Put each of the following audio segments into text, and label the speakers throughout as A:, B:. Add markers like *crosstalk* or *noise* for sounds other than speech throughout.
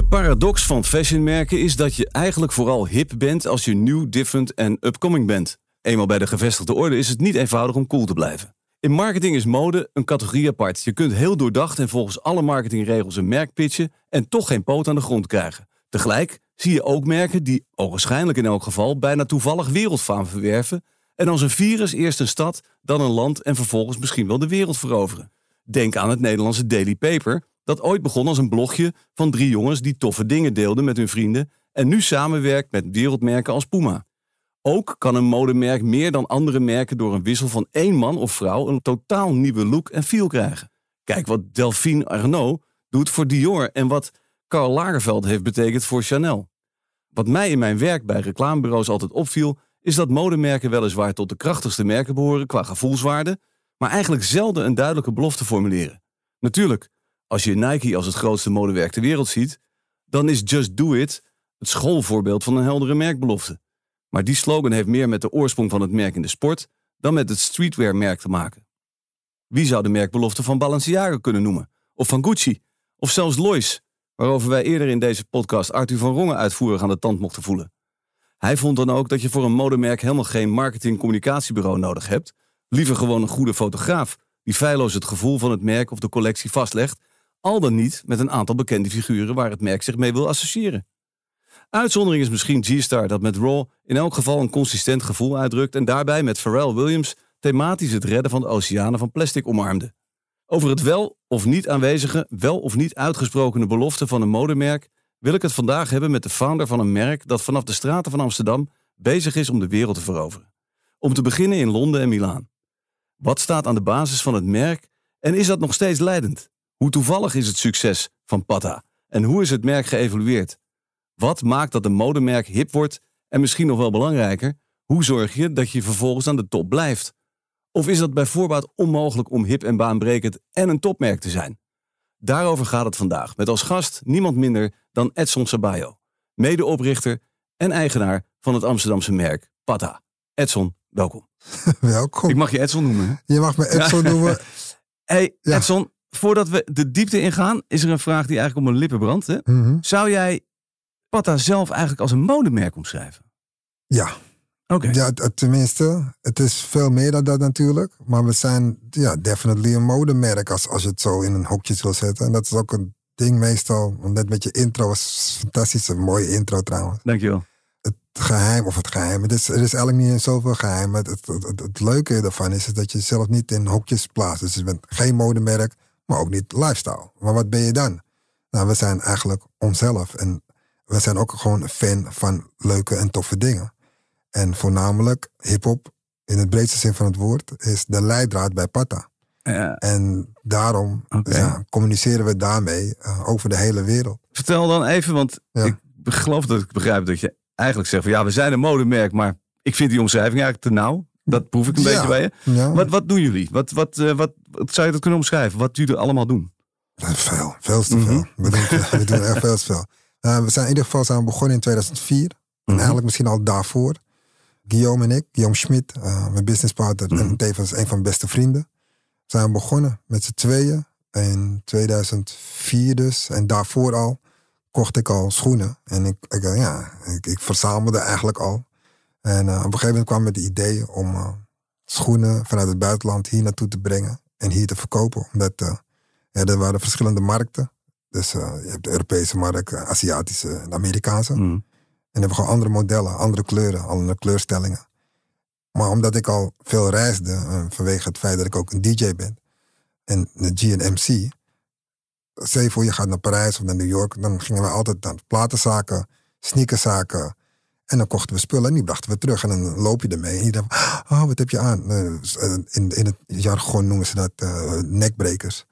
A: De paradox van fashionmerken is dat je eigenlijk vooral hip bent als je nieuw, different en upcoming bent. Eenmaal bij de gevestigde orde is het niet eenvoudig om cool te blijven. In marketing is mode een categorie apart. Je kunt heel doordacht en volgens alle marketingregels een merk pitchen en toch geen poot aan de grond krijgen. Tegelijk zie je ook merken die, ogenschijnlijk in elk geval, bijna toevallig wereldfaam verwerven en als een virus eerst een stad, dan een land en vervolgens misschien wel de wereld veroveren. Denk aan het Nederlandse Daily Paper, dat ooit begon als een blogje van drie jongens die toffe dingen deelden met hun vrienden en nu samenwerkt met wereldmerken als Puma. Ook kan een modemerk meer dan andere merken door een wissel van één man of vrouw een totaal nieuwe look en feel krijgen. Kijk wat Delphine Arnault doet voor Dior en wat Karl Lagerfeld heeft betekend voor Chanel. Wat mij in mijn werk bij reclamebureaus altijd opviel, is dat modemerken weliswaar tot de krachtigste merken behoren qua gevoelswaarde, maar eigenlijk zelden een duidelijke belofte formuleren. Natuurlijk, als je Nike als het grootste modewerk ter wereld ziet, dan is Just Do It het schoolvoorbeeld van een heldere merkbelofte. Maar die slogan heeft meer met de oorsprong van het merk in de sport dan met het streetwear-merk te maken. Wie zou de merkbelofte van Balenciaga kunnen noemen? Of van Gucci? Of zelfs Lois, waarover wij eerder in deze podcast Arthur van Rongen uitvoerig aan de tand mochten voelen. Hij vond dan ook dat je voor een modemerk helemaal geen marketing-communicatiebureau nodig hebt, liever gewoon een goede fotograaf die feilloos het gevoel van het merk of de collectie vastlegt, al dan niet met een aantal bekende figuren waar het merk zich mee wil associëren. Uitzondering is misschien G-Star dat met Raw in elk geval een consistent gevoel uitdrukt en daarbij met Pharrell Williams thematisch het redden van de oceanen van plastic omarmde. Over het wel of niet aanwezige, wel of niet uitgesprokene belofte van een modemerk wil ik het vandaag hebben met de founder van een merk dat vanaf de straten van Amsterdam bezig is om de wereld te veroveren. Om te beginnen in Londen en Milaan. Wat staat aan de basis van het merk en is dat nog steeds leidend? Hoe toevallig is het succes van Pata en hoe is het merk geëvolueerd? Wat maakt dat een modemerk hip wordt en misschien nog wel belangrijker, hoe zorg je dat je vervolgens aan de top blijft? Of is dat bij voorbaat onmogelijk om hip en baanbrekend en een topmerk te zijn? Daarover gaat het vandaag met als gast niemand minder dan Edson Sabayo, medeoprichter en eigenaar van het Amsterdamse merk Pata. Edson, welkom. *laughs*
B: welkom.
A: Ik mag je Edson noemen. Hè?
B: Je mag me Edson noemen. *laughs*
A: hey, Edson, voordat we de diepte ingaan, is er een vraag die eigenlijk om mijn lippen brandt. Hè?
B: Mhm.
A: Zou jij Pata zelf eigenlijk als een modemerk omschrijven?
B: Ja.
A: Oké.
B: Ja, t- tenminste, het is veel meer dan dat natuurlijk. Maar we zijn ja, definitely een modemerk als, als je het zo in een hokje wil zetten. En dat is ook een ding meestal. Net met je intro was fantastisch. Een mooie intro trouwens.
A: Dankjewel.
B: Het geheim, of het geheim. Het is, er is eigenlijk niet zoveel geheim. Het, het, het, het leuke ervan is, dat je jezelf niet in hokjes plaatst. Dus je bent geen modemerk, maar ook niet lifestyle. Maar wat ben je dan? Nou, we zijn eigenlijk onszelf. En we zijn ook gewoon fan van leuke en toffe dingen. En voornamelijk hip-hop, in het breedste zin van het woord, is de leidraad bij Pata.
A: Ja.
B: En daarom ja, communiceren we daarmee eh, over de hele wereld.
A: Vertel dan even, want
B: Ja.
A: ik geloof dat ik begrijp dat je eigenlijk zegt van ja, we zijn een modemerk, maar ik vind die omschrijving eigenlijk te nauw. Dat proef ik een beetje bij je. Wat, wat doen jullie? Wat, wat, eh, wat, wat zou je dat kunnen omschrijven? Wat jullie allemaal doen?
B: Veel, veel te
A: Mhm.
B: veel. We, doen, we doen echt veel te veel. Eh, we zijn in ieder geval zijn we begonnen in 2004. En
A: Mhm.
B: eigenlijk misschien al daarvoor. Guillaume en ik, Guillaume Schmid, eh, mijn businesspartner
A: Mhm.
B: en tevens een van mijn beste vrienden. Zijn we begonnen met z'n tweeën in 2004 dus. En daarvoor al kocht ik al schoenen. En ik, ik, eh, ja, ik, ik verzamelde eigenlijk al. En eh, op een gegeven moment kwam met het idee om eh, schoenen vanuit het buitenland hier naartoe te brengen. En hier te verkopen. Omdat eh, ja, er waren verschillende markten. Dus je hebt de Europese markt, Aziatische en Amerikaanse.
A: Mhm.
B: En hebben gewoon andere modellen, andere kleuren, andere kleurstellingen. Maar omdat ik al veel reisde, vanwege het feit dat ik ook een DJ ben en de G en MC. Stel je voor, je gaat naar Parijs of naar New York, dan gingen we altijd naar platenzaken, sneakerzaken. En dan kochten we spullen en die brachten we terug. En dan loop je ermee en je denkt, oh, wat heb je aan? Eh, In, in het jargon noemen ze dat eh, nekbrekers.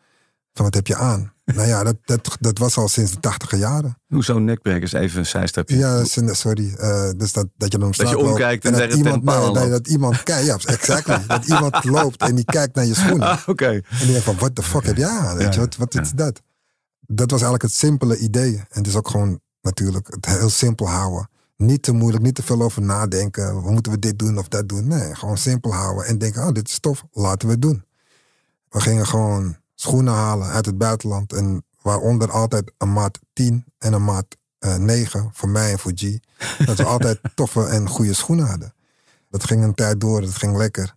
B: Van wat heb je aan? *laughs* nou ja, dat, dat, dat was al sinds de tachtige jaren.
A: Hoezo nekbrekers? Even een zijstapje.
B: Ja, sorry. eh, dus dat, dat je dan straat
A: je omkijkt en
B: dat iemand, nee, dat iemand kijkt. Ja, exactly. dat iemand loopt en die kijkt naar je schoenen.
A: Ah, oké.
B: En die denkt van, what the fuck heb je aan? Weet
A: Ja,
B: je, wat, wat
A: ja.
B: is dat? Dat was eigenlijk het simpele idee. En het is ook gewoon natuurlijk het heel simpel houden. Niet te moeilijk, niet te veel over nadenken. Moeten we dit doen of dat doen? Nee, gewoon simpel houden. En denken, oh, dit is tof, laten we het doen. We gingen gewoon schoenen halen uit het buitenland. En Waaronder altijd een maat 10 en een maat uh, 9 voor mij en voor G. Dat we altijd *laughs* toffe en goede schoenen hadden. Dat ging een tijd door, dat ging lekker.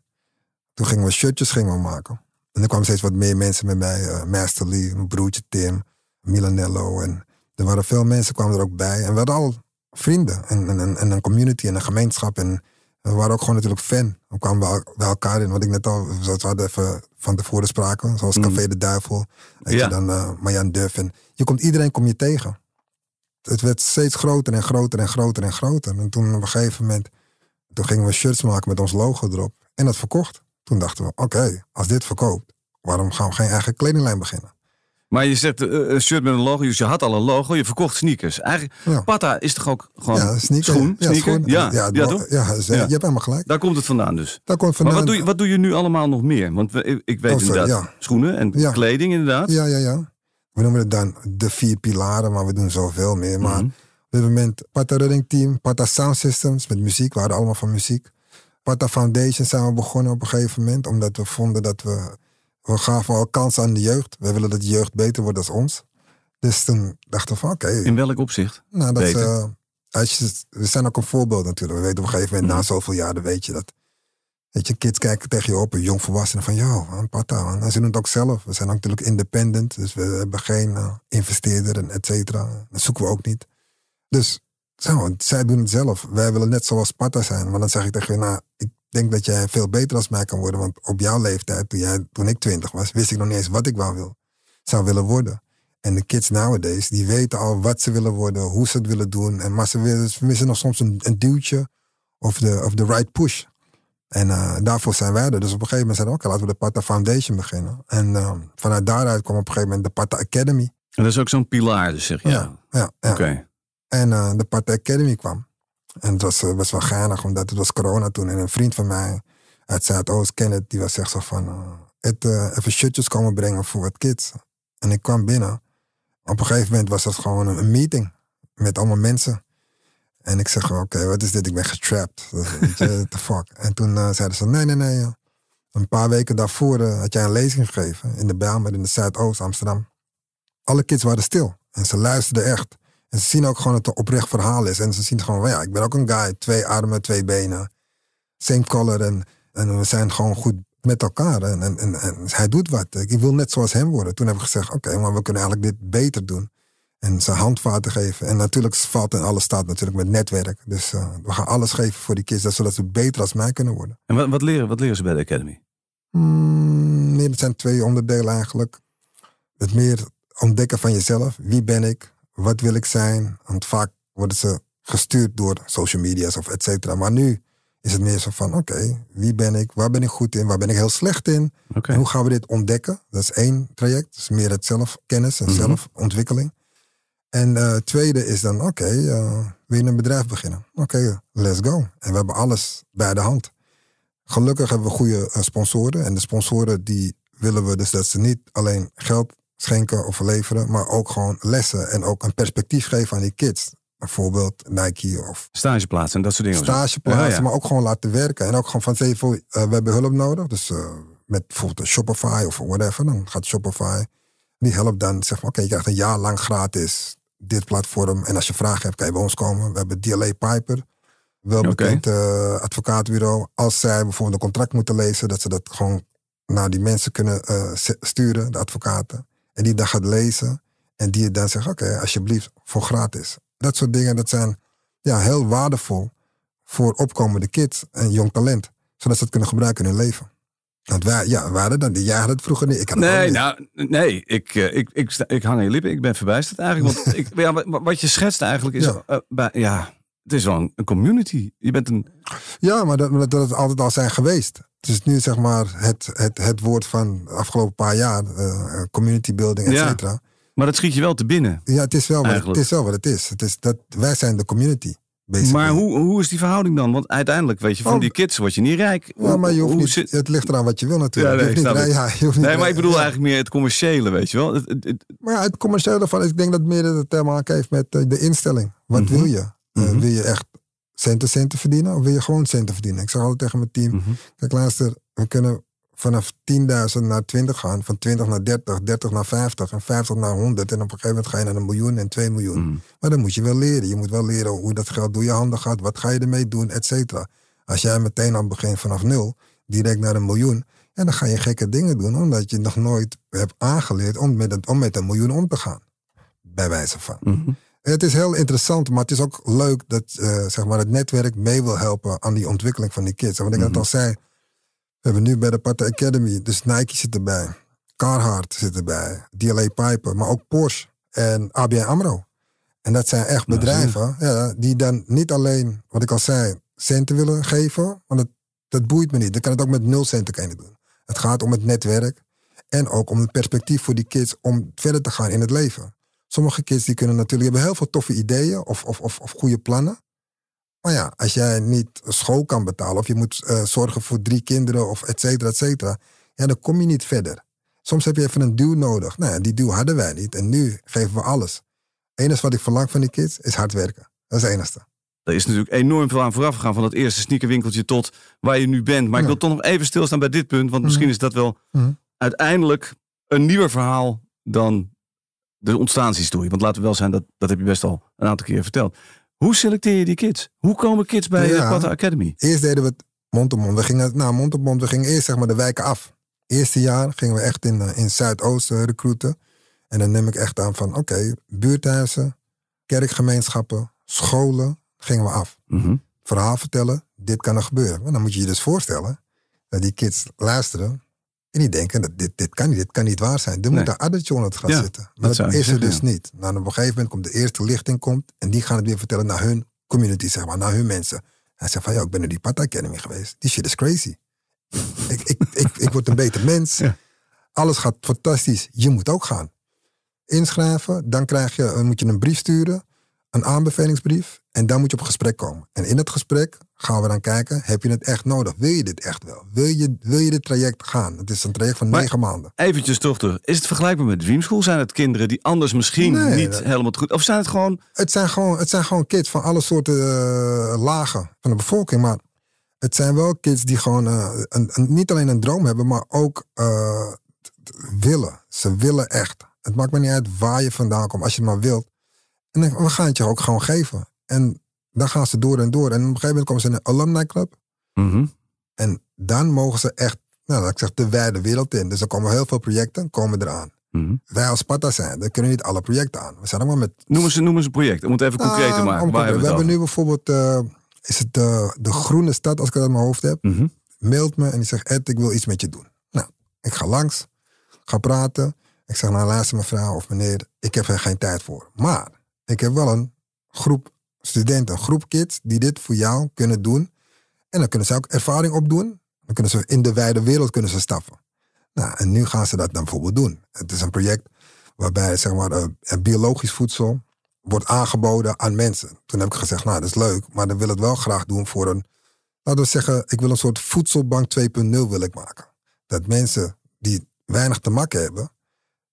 B: Toen gingen we shirtjes gingen we maken. En er kwamen steeds wat meer mensen met mij. Uh, Master Lee, mijn broertje Tim, Milanello. En er waren veel mensen kwamen er ook bij. En we hadden al vrienden en, en, en een community en een gemeenschap. En we waren ook gewoon natuurlijk fan. We kwamen bij elkaar in, wat ik net al, we hadden even van tevoren spraken. Zoals mm. Café de Duivel. Weet ja. dan uh, Marjan Duff. En je komt, iedereen kom je tegen. Het werd steeds groter en groter en groter en groter. En toen op een gegeven moment, toen gingen we shirts maken met ons logo erop. En dat verkocht. Toen dachten we, oké, als dit verkoopt, waarom gaan we geen eigen kledinglijn beginnen?
A: Maar je zegt uh, een shirt met een logo, dus je had al een logo, je verkocht sneakers. Eigenlijk, ja. Pata is toch ook gewoon ja, sneaker, schoen? Ja, sneaker? Schoen. Ja, ja,
B: ja, toch? ja, je hebt helemaal gelijk.
A: Daar komt het vandaan dus.
B: Daar komt vandaan.
A: Maar wat doe, je, wat doe je nu allemaal nog meer? Want we, ik weet oh, inderdaad schoenen en kleding inderdaad.
B: Ja, ja, ja. We noemen het dan de vier pilaren, maar we doen zoveel meer. Maar -hmm. op dit moment Pata Running Team, Pata Sound Systems met muziek. We hadden allemaal van muziek. Pata Foundation zijn we begonnen op een gegeven moment. Omdat we vonden dat we... We gaven al kansen aan de jeugd. We willen dat de jeugd beter wordt als ons. Dus toen dachten we van oké.
A: In welk opzicht?
B: Nou, dat, uh, als je, we zijn ook een voorbeeld natuurlijk. We weten op een gegeven moment, mm. na zoveel jaren, weet je dat. Weet je, kids kijken tegen je op, een jong volwassene van, joh, een pata. Man. En ze doen het ook zelf. We zijn natuurlijk independent, dus we hebben geen uh, investeerder en et cetera. Dat zoeken we ook niet. Dus zo, zij doen het zelf. Wij willen net zoals Sparta zijn. Maar dan zeg ik tegen je, nou, ik denk dat jij veel beter als mij kan worden. Want op jouw leeftijd, toen, jij, toen ik twintig was, wist ik nog niet eens wat ik wou wil, zou willen worden. En de kids nowadays, die weten al wat ze willen worden, hoe ze het willen doen. En, maar ze, willen, ze missen nog soms een, een duwtje of de, of de right push. En uh, daarvoor zijn wij er. Dus op een gegeven moment zeiden we, oké, laten we de Pata Foundation beginnen. En uh, vanuit daaruit kwam op een gegeven moment de Pata Academy.
A: En dat is ook zo'n pilaar, dus zeg je?
B: Ja, ja. ja.
A: Oké.
B: En uh, de Pata Academy kwam. En het was best wel geinig, omdat het was corona toen. En een vriend van mij uit Zuidoost, Kenneth, die was echt zo van... Het, even shirtjes komen brengen voor wat kids. En ik kwam binnen. Op een gegeven moment was dat gewoon een meeting met allemaal mensen. En ik zeg, oké, wat is dit? Ik ben getrapt. *laughs* The fuck? En toen uh, zeiden ze, nee, nee, nee. Een paar weken daarvoor uh, had jij een lezing gegeven in de Bijlmer in de Zuidoost Amsterdam. Alle kids waren stil en ze luisterden echt. En ze zien ook gewoon dat het een oprecht verhaal is. En ze zien gewoon, ja, ik ben ook een guy. Twee armen, twee benen. Same color. En, en we zijn gewoon goed met elkaar. En, en, en, en, hij doet wat. Ik wil net zoals hem worden. Toen heb ik gezegd, oké, maar we kunnen eigenlijk dit beter doen. En ze handvaten geven. En natuurlijk valt in alles staat natuurlijk met netwerk. Dus uh, we gaan alles geven voor die kids, zodat ze beter als mij kunnen worden.
A: En wat, wat, leren, wat leren ze bij de Academy?
B: Mm, nee, het zijn twee onderdelen eigenlijk. Het meer ontdekken van jezelf. Wie ben ik? Wat wil ik zijn? Want vaak worden ze gestuurd door social media's of et cetera. Maar nu is het meer zo van, oké, wie ben ik? Waar ben ik goed in? Waar ben ik heel slecht in? En hoe gaan we dit ontdekken? Dat is één traject. Dat is meer het zelfkennis en mm zelfontwikkeling. En uh, tweede is dan, oké, okay, uh, wil je een bedrijf beginnen? Oké, let's go. En we hebben alles bij de hand. Gelukkig hebben we goede uh, sponsoren. En de sponsoren die willen we dus dat ze niet alleen geld schenken of leveren, maar ook gewoon lessen en ook een perspectief geven aan die kids. Bijvoorbeeld Nike of...
A: Stageplaatsen en dat soort dingen.
B: Stageplaatsen, maar ook gewoon laten werken. En ook gewoon van zeggen, uh, we hebben hulp nodig. Dus uh, met bijvoorbeeld Shopify of whatever. Dan gaat Shopify, die helpt dan. Zeg maar, oké, je krijgt een jaar lang gratis dit platform. En als je vragen hebt, kan je bij ons komen. We hebben DLA Piper. Welbekend okay. uh, advocaatbureau. Als zij bijvoorbeeld een contract moeten lezen, dat ze dat gewoon naar die mensen kunnen uh, sturen, de advocaten. En die dan gaat lezen. En die dan zegt, oké, alsjeblieft, voor gratis. Dat soort dingen, dat zijn ja, heel waardevol voor opkomende kids en jong talent. Zodat ze het kunnen gebruiken in hun leven. Want wij, ja, waren dan, jij had het vroeger niet. Ik had
A: nee, nou, nee, ik, uh, ik, ik, ik, hang aan je lippen. Ik ben verbijsterd eigenlijk. Want *laughs* ik, ja, wat je schetst eigenlijk is, ja. Uh, bij, ja, het is wel een, community. Je bent een...
B: Ja, maar dat, dat het altijd al zijn geweest. Het is nu zeg maar het, het, het woord van de afgelopen paar jaar. Uh, community building, et cetera. Ja.
A: Maar dat schiet je wel te binnen.
B: Ja, het is wel, wat, het is, wel wat het is. Het is dat, wij zijn de community.
A: Maar hoe, hoe is die verhouding dan? Want uiteindelijk, weet je, van oh. die kids word je niet rijk.
B: Ja, maar je hoeft niet, zit... het ligt eraan wat je wil natuurlijk. Ja, nee, je niet, ja, *laughs* je hoeft
A: nee maar ik bedoel eigenlijk meer het commerciële, weet je wel. Het, het,
B: maar ja, het commerciële van, ik denk dat meer het te maken heeft met eh, de instelling. Wat mhm. wil je? Uh, wil je echt centen centen verdienen of wil je gewoon centen verdienen? Ik zeg altijd tegen mijn team, mm -hmm. kijk luister, we kunnen vanaf 10.000 naar 20 gaan, van 20 naar 30, 30 naar 50 en 50 naar 100. En op een gegeven moment ga je naar een miljoen en 2 miljoen.
A: Mhm.
B: Maar dan moet je wel leren. Je moet wel leren hoe dat geld door je handen gaat. Wat ga je ermee doen, et cetera. Als jij meteen aan begint vanaf nul, direct naar een miljoen. Ja, dan ga je gekke dingen doen, omdat je nog nooit hebt aangeleerd om met, om met een miljoen om te gaan. Bij wijze van.
A: Mhm.
B: Het is heel interessant, maar het is ook leuk dat eh, zeg maar het netwerk mee wil helpen aan die ontwikkeling van die kids. En wat ik net
A: Mhm.
B: al zei, we hebben nu bij de Pata Academy, dus Nike zit erbij, Carhartt zit erbij, DLA Piper, maar ook Porsche en ABN AMRO. En dat zijn echt
A: Nou,
B: bedrijven ja, die dan niet alleen, wat ik al zei, centen willen geven, want dat, dat boeit me niet. Dan kan het ook met nul centen kunnen doen. Het gaat om het netwerk en ook om het perspectief voor die kids om verder te gaan in het leven. Sommige kids die kunnen natuurlijk hebben heel veel toffe ideeën of, of, of, of goede plannen. Maar ja, als jij niet school kan betalen of je moet eh, zorgen voor drie kinderen of et cetera, et cetera, ja, dan kom je niet verder. Soms heb je even een duw nodig. Nou ja, die duw hadden wij niet en nu geven we alles. Het enige wat ik verlang van die kids is hard werken. Dat is het enige.
A: Er is natuurlijk enorm veel aan vooraf gegaan van dat eerste sneakerwinkeltje tot waar je nu bent. Maar ik wil toch nog even stilstaan bij dit punt, want misschien is dat wel
B: Mhm.
A: uiteindelijk een nieuwer verhaal dan de ontstaanshistorie. Want laten we wel zijn, dat, dat heb je best al een aantal keer verteld. Hoe selecteer je die kids? Hoe komen kids bij
B: Ja.
A: de Academy?
B: Eerst deden we het mond op mond. We gingen, nou, mond op mond, we gingen eerst zeg maar de wijken af. Eerste jaar gingen we echt in, eh, in Zuidoost eh, recruiten. En dan neem ik echt aan van, oké, buurthuizen, kerkgemeenschappen, scholen, gingen we af.
A: Mhm.
B: Verhaal vertellen, dit kan er gebeuren. Maar dan moet je je dus voorstellen dat die kids luisteren en die denken, dat dit, dit kan niet, dit kan niet waar zijn. Er
A: Nee.
B: moet een addertje onder het
A: Ja,
B: zitten.
A: dat
B: Maar dat is er dus niet. Nou, op een gegeven moment komt de eerste lichting komt en die gaan het weer vertellen naar hun community, zeg maar, naar hun mensen. Hij zegt van, ja, ik ben naar die Pata Academy geweest. Die shit is crazy. ik, ik, ik, ik word een beter mens.
A: Ja.
B: Alles gaat fantastisch. Je moet ook gaan. Inschrijven, dan krijg je, dan moet je een brief sturen, een aanbevelingsbrief. En dan moet je op gesprek komen. En in het gesprek gaan we dan kijken, heb je het echt nodig? Wil je dit echt wel? Wil je, wil je dit traject gaan? Het is een traject van
A: Maar-
B: negen maanden.
A: Eventjes toch terug. Is het vergelijkbaar met Dream School? Zijn het kinderen die anders misschien
B: Nee,
A: niet
B: dat-
A: helemaal goed... Of zijn het gewoon...
B: Het zijn gewoon, het zijn gewoon kids van alle soorten eh, lagen van de bevolking. Maar het zijn wel kids die gewoon eh, een, een- niet alleen een droom hebben, maar ook eh, willen. Ze willen echt. Het maakt me niet uit waar je vandaan komt, als je het maar wilt. En dan, we gaan het je ook gewoon geven. En dan gaan ze door en door. En op een gegeven moment komen ze in een alumni club.
A: Mhm.
B: En dan mogen ze echt, nou, ik zeg, de wijde wereld in. Dus er komen heel veel projecten komen eraan.
A: Mhm.
B: Wij als Sparta zijn, dan kunnen niet alle projecten aan. We zijn allemaal met
A: Noem, eens, noem eens een project. Om het even concreet te
B: Nou,
A: maken.
B: om
A: Waar hebben we
B: we hebben nu bijvoorbeeld, eh, is het de, de groene stad, als ik het uit mijn hoofd heb,
A: Mhm.
B: mailt me en die zegt, Ed, ik wil iets met je doen. Nou, ik ga langs, ga praten. Ik zeg, nou luister mevrouw of meneer, ik heb er geen tijd voor. Maar ik heb wel een groep studenten, een groep kids die dit voor jou kunnen doen. En dan kunnen ze ook ervaring opdoen. Dan kunnen ze in de wijde wereld kunnen ze stappen. Nou, en nu gaan ze dat dan bijvoorbeeld doen. Het is een project waarbij zeg maar, eh, biologisch voedsel wordt aangeboden aan mensen. Toen heb ik gezegd, nou dat is leuk, maar dan wil ik het wel graag doen voor een, laten we zeggen, ik wil een soort voedselbank 2.0 wil maken. Dat mensen die weinig te makken hebben,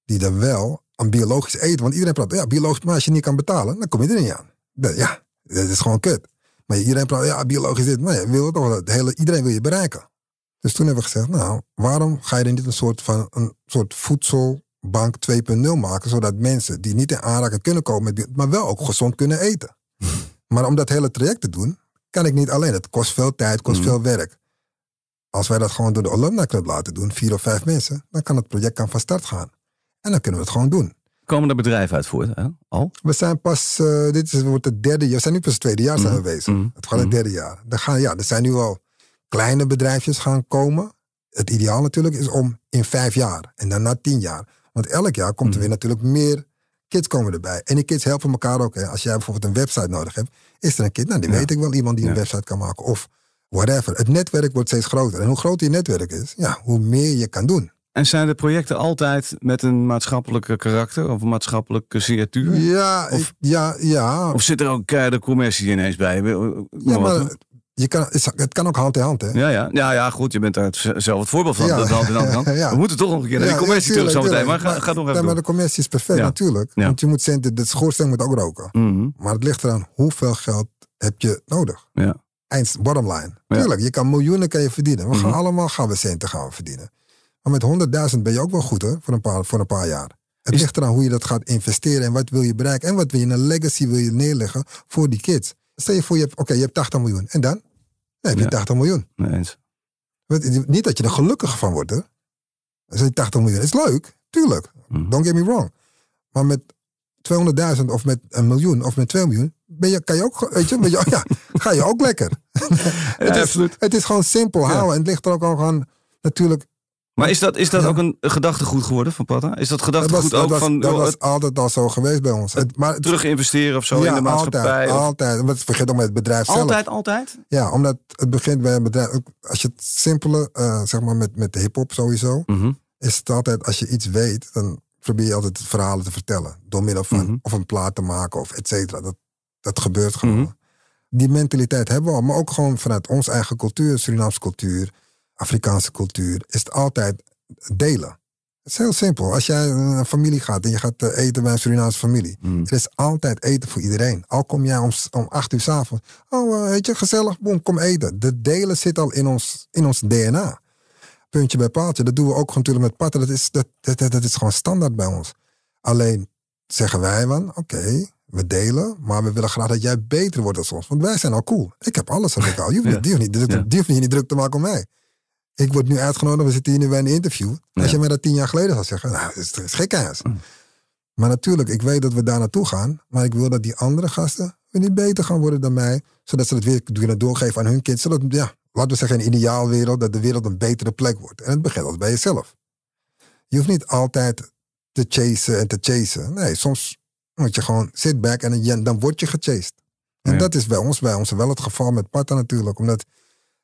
B: die dan wel aan biologisch eten, want iedereen praat, ja biologisch, maar als je niet kan betalen, dan kom je er niet aan. Dat- ja, dat is gewoon kut. Maar iedereen praat, ja biologisch dit, maar je wil toch, het hele, iedereen wil je bereiken. Dus toen hebben we gezegd, nou, waarom ga je er niet een soort van een soort voedselbank 2.0 maken, zodat mensen die niet in aanraking kunnen komen, met maar wel ook gezond kunnen eten. maar om dat hele traject te doen, kan ik niet alleen. Het kost veel tijd, kost
A: Mhm.
B: veel werk. Als wij dat gewoon door de Alumni Club laten doen, vier of vijf mensen, dan kan het project kan van start gaan. En dan kunnen we het gewoon doen.
A: Komen er bedrijven uit voort? Hè? Al?
B: We zijn pas, eh, dit is, wordt het derde jaar, we zijn nu pas het tweede jaar zijn we
A: Mhm,
B: bezig.
A: mhm,
B: Het gaat het derde jaar. Er, gaan, ja, er zijn nu al kleine bedrijfjes gaan komen. Het ideaal natuurlijk is om in vijf jaar en dan na tien jaar. Want elk jaar komt er weer natuurlijk meer kids komen erbij. En die kids helpen elkaar ook. Hè. Als jij bijvoorbeeld een website nodig hebt, is er een kid, nou die
A: Ja.
B: weet ik wel, iemand die een website kan maken. Of whatever. Het netwerk wordt steeds groter. En hoe groter je netwerk is, ja, hoe meer je kan doen.
A: En zijn de projecten altijd met een maatschappelijke karakter of een maatschappelijke signatuur?
B: Ja,
A: Of-
B: ik- ja, ja.
A: Of zit er ook de commercie ineens bij?
B: ja,
A: maar
B: maar je kan, het kan ook hand in hand, hè?
A: ja, ja. Ja, ja, goed. Je bent daar zelf het voorbeeld van.
B: Ja.
A: Dat hand *laughs* in hand.
B: Ja.
A: We moeten toch nog een keer naar die commercie terug
B: tuurlijk,
A: zometeen. Maar ga, ga nog
B: ja,
A: even
B: maar
A: door.
B: de commercie is perfect,
A: Ja.
B: natuurlijk.
A: Ja.
B: Want je moet centen, de schoorsteen moet ook roken.
A: Mhm.
B: Maar het ligt eraan hoeveel geld heb je nodig.
A: Ja.
B: eind, bottom line.
A: Ja.
B: Tuurlijk, je kan miljoenen kan je verdienen. We gaan
A: Mhm.
B: allemaal gaan we centen gaan we verdienen. Maar met 100.000 ben je ook wel goed hoor, voor een paar, voor een paar jaar. Het
A: Is-
B: ligt eraan hoe je dat gaat investeren en wat wil je bereiken. En wat wil je, een legacy wil je neerleggen voor die kids. Stel je voor, je hebt, oké, je hebt 80 miljoen. En dan? Heb je
A: Ja.
B: 80 miljoen.
A: Nee eens.
B: Niet dat je er gelukkig van wordt, hè? Als je 80 miljoen is leuk, tuurlijk.
A: Mhm.
B: Don't get me wrong. Maar met 200.000 of met een miljoen of met 2 miljoen, ben je, kan je ook, weet je, ben je, *laughs* ja, ga je ook lekker. *laughs* het, is,
A: absoluut.
B: het is gewoon simpel houden. En het ligt er ook al aan, natuurlijk.
A: Maar is dat, is dat
B: Ja.
A: ook een gedachtegoed geworden van Pata? Is dat
B: Dat was,
A: gedachtegoed
B: dat
A: ook
B: was,
A: van
B: dat
A: joh,
B: was
A: het
B: altijd al zo geweest bij ons. Het, maar het-
A: terug investeren of zo in de maatschappij?
B: Altijd,
A: of-
B: altijd. Want vergeet ook met het bedrijf zelf.
A: altijd, altijd?
B: Ja, omdat het begint bij een bedrijf. Als je het simpele, eh, zeg maar met, met de hip-hop sowieso,
A: Mhm.
B: is het altijd als je iets weet, dan probeer je altijd verhalen te vertellen. Door middel van
A: Mhm.
B: of een plaat te maken of et cetera. Dat, dat gebeurt gewoon.
A: Mhm.
B: Die mentaliteit hebben we al, maar ook gewoon vanuit onze eigen cultuur, Surinaamse cultuur, Afrikaanse cultuur, is het altijd delen. Het is heel simpel. Als jij naar een familie gaat en je gaat eh, eten bij een Surinaamse familie,
A: Mhm.
B: er is altijd eten voor iedereen. Al kom jij om, om acht uur s'avonds. Oh, eh, weet je, gezellig, kom eten. De delen zit al in ons, in ons DNA. Puntje bij paaltje. Dat doen we ook natuurlijk met patten. Dat is, dat, dat, dat, is gewoon standaard bij ons. Alleen zeggen wij van, oké, we delen, maar we willen graag dat jij beter wordt dan ons. Want wij zijn al cool. Ik heb alles heb ik al. Je hoeft, *laughs*
A: Ja.
B: niet, hoeft niet, druk,
A: Ja.
B: hoeft niet druk te maken om mij. Ik word nu uitgenodigd, we zitten hier nu bij een interview. Als je mij dat tien jaar geleden zou zeggen, nou, dat is, dat geen kans.
A: Mm.
B: Maar natuurlijk, ik weet dat we daar naartoe gaan. Maar ik wil dat die andere gasten weer niet beter gaan worden dan mij. Zodat ze het weer kunnen doorgeven aan hun kind. Zodat, ja, laten we zeggen, een ideaalwereld, dat de wereld een betere plek wordt. En het begint altijd bij jezelf. Je hoeft niet altijd te chasen en te chasen. Nee, soms moet je gewoon sit back en dan, word je gechased. En
A: Ja.
B: dat is bij ons, bij ons wel het geval met Patta natuurlijk. Omdat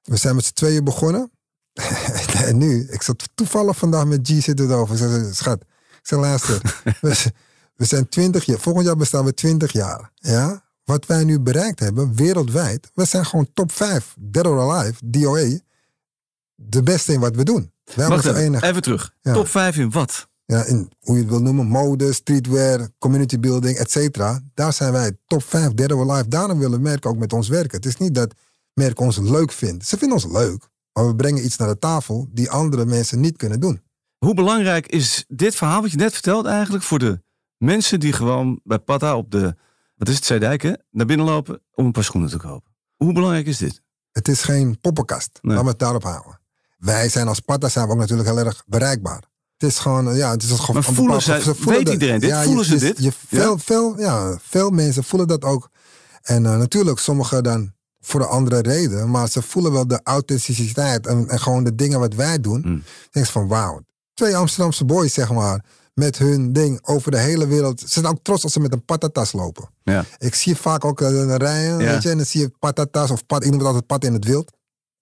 B: we zijn met z'n tweeën begonnen. *laughs* en nu, ik zat toevallig vandaag met G zitten over. Ik zei, schat, ik zei, luister. *laughs* we, we zijn 20 jaar, volgend jaar bestaan we 20 jaar. Ja? Wat wij nu bereikt hebben, wereldwijd. We zijn gewoon top 5, Dead or Alive, DOA. De beste in wat we doen. Wij
A: Wacht even, even terug.
B: Ja.
A: Top 5 in wat?
B: Ja, in hoe je het wil noemen, mode, streetwear, community building, et cetera. Daar zijn wij top 5, Dead or Alive. Daarom willen merken ook met ons werken. Het is niet dat merken ons leuk vindt. Ze vinden ons leuk. Maar we brengen iets naar de tafel die andere mensen niet kunnen doen.
A: Hoe belangrijk is dit verhaal wat je net vertelt eigenlijk voor de mensen die gewoon bij Pata op de, wat is het, Zeedijk hè, naar binnen lopen om een paar schoenen te kopen? Hoe belangrijk is dit?
B: Het is geen poppenkast.
A: Nee.
B: Laten we het daarop houden. Wij zijn als Sparta zijn we ook natuurlijk heel erg bereikbaar. Het is gewoon, ja, het is een
A: Maar voelen
B: bepaald-
A: zij-
B: ze voelen
A: weet
B: dat-
A: iedereen dit?
B: Ja,
A: Voelen
B: je-
A: ze
B: je-
A: dit?
B: Je, veel, veel, ja, veel mensen voelen dat ook. En eh, natuurlijk, sommigen dan voor een andere reden. Maar ze voelen wel de authenticiteit en, en gewoon de dingen wat wij doen.
A: Mm.
B: Denk van, wauw. Twee Amsterdamse boys, zeg maar, met hun ding over de hele wereld. Ze zijn ook trots als ze met een patatas lopen.
A: Ja.
B: Ik zie vaak ook eh, een rijen,
A: Ja.
B: weet je, en dan zie je patatas of pat, ik noem het altijd pat in het wild.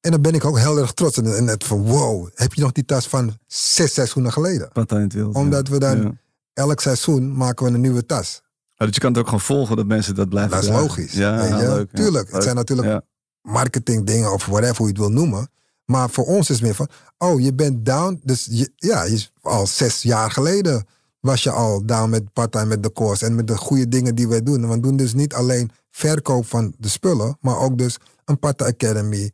B: En dan ben ik ook heel erg trots. En, en het van, wow, heb je nog die tas van zes seizoenen geleden?
A: Pata in het wild.
B: Omdat
A: ja.
B: we dan elk seizoen maken we een nieuwe tas.
A: Oh, dus je kan het ook gewoon volgen dat mensen dat blijven
B: Dat is logisch.
A: Ja,
B: weet je?
A: leuk. ja.
B: Tuurlijk, het zijn natuurlijk marketing dingen of whatever hoe je het wil noemen. Maar voor ons is het meer van, oh, je bent down. Dus je, ja, je, al zes jaar geleden was je al down met part-time met de course en met de goede dingen die wij doen. En we doen dus niet alleen verkoop van de spullen, maar ook dus een Pata Academy.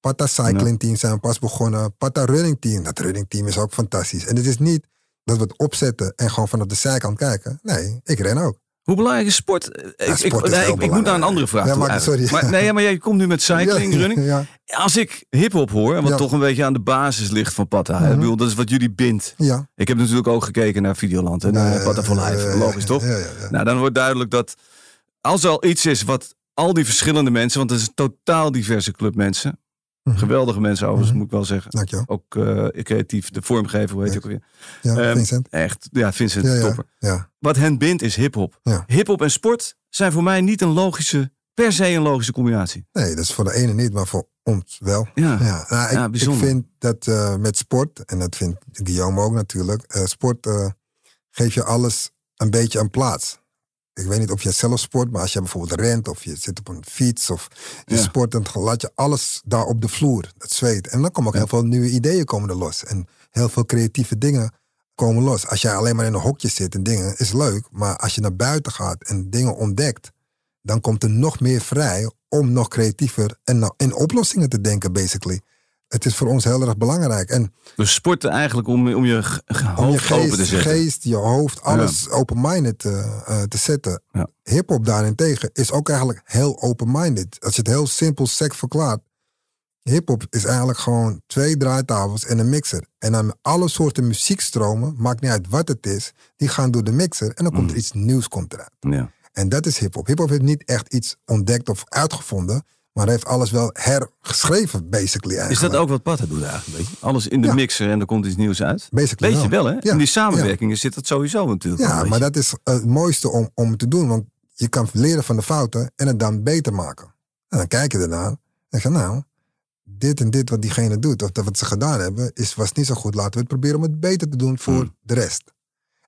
B: Pata Cycling Team zijn we pas begonnen. Pata Running Team. Dat running team is ook fantastisch. En het is niet dat we het opzetten en gewoon vanaf de zijkant kijken. Nee, ik ren ook.
A: Hoe belangrijk is sport? Ik, ik,
B: sport is
A: nee,
B: heel
A: ik, ik moet naar een andere vraag
B: Ja,
A: toe
B: maar- sorry.
A: Maar, nee, maar jij komt nu met *laughs* cycling, running. Als ik hip-hop hoor, wat toch een beetje aan de basis ligt van Pata. hè,
B: Mhm.
A: bedoel, dat is wat jullie bindt. Ik heb natuurlijk ook gekeken naar Videoland en naar
B: Nee,
A: Pata for Life. Logisch, toch? Nou, dan wordt duidelijk dat als er al iets is wat al die verschillende mensen, want het is een totaal diverse club mensen.
B: Mhm.
A: Geweldige mensen overigens,
B: Mhm.
A: moet ik wel zeggen.
B: Dank je wel.
A: Ook eh, creatief, de vormgever, hoe heet je ook weer.
B: Ja,
A: Ehm,
B: Vincent.
A: Echt, ja, Vincent,
B: Ja,
A: topper.
B: ja.
A: Wat hen bindt is hip-hop.
B: Ja.
A: Hip-hop en sport zijn voor mij niet een logische, per se een logische combinatie.
B: Nee, dat is voor de ene niet, maar voor ons wel.
A: Ja,
B: Ja, nou, ik, vind dat eh, met sport, en dat vindt Guillaume ook natuurlijk, eh, sport eh, geeft je alles een beetje een plaats. Ik weet niet of je zelf sport, maar als je bijvoorbeeld rent of je zit op een fiets of je
A: Ja.
B: sport, dan laat je alles daar op de vloer, dat zweet. En dan komen ook
A: Ja.
B: heel veel nieuwe ideeën komen er los. En heel veel creatieve dingen komen los. Als jij alleen maar in een hokje zit en dingen, is leuk. Maar als je naar buiten gaat en dingen ontdekt, dan komt er nog meer vrij om nog creatiever en in oplossingen te denken, basically. Het is voor ons heel erg belangrijk. En
A: dus sporten eigenlijk om, om je hoofd om je geest, open te zetten.
B: geest, je hoofd, alles open-minded te, uh, te zetten. Ja. Hip-hop daarentegen is ook eigenlijk heel open-minded. Als je het heel simpel sec verklaart. Hip-hop is eigenlijk gewoon twee draaitafels en een mixer. En dan alle soorten muziekstromen, maakt niet uit wat het is, die gaan door de mixer en dan komt er mm. iets nieuws komt eruit. Ja. En dat is hip-hop. Hip-hop heeft niet echt iets ontdekt of uitgevonden. Maar hij heeft alles wel hergeschreven, basically. Eigenlijk.
A: Is dat ook wat Patta doet eigenlijk? Alles in de mixer en er komt iets nieuws uit? Basically Weet je wel, hè? In die samenwerkingen zit dat sowieso natuurlijk.
B: Ja, maar dat is het mooiste om, om te doen. Want je kan leren van de fouten en het dan beter maken. En dan kijk je ernaar en zeg nou, dit en dit wat diegene doet, of dat wat ze gedaan hebben, is, was niet zo goed. Laten we het proberen om het beter te doen voor hmm. de rest.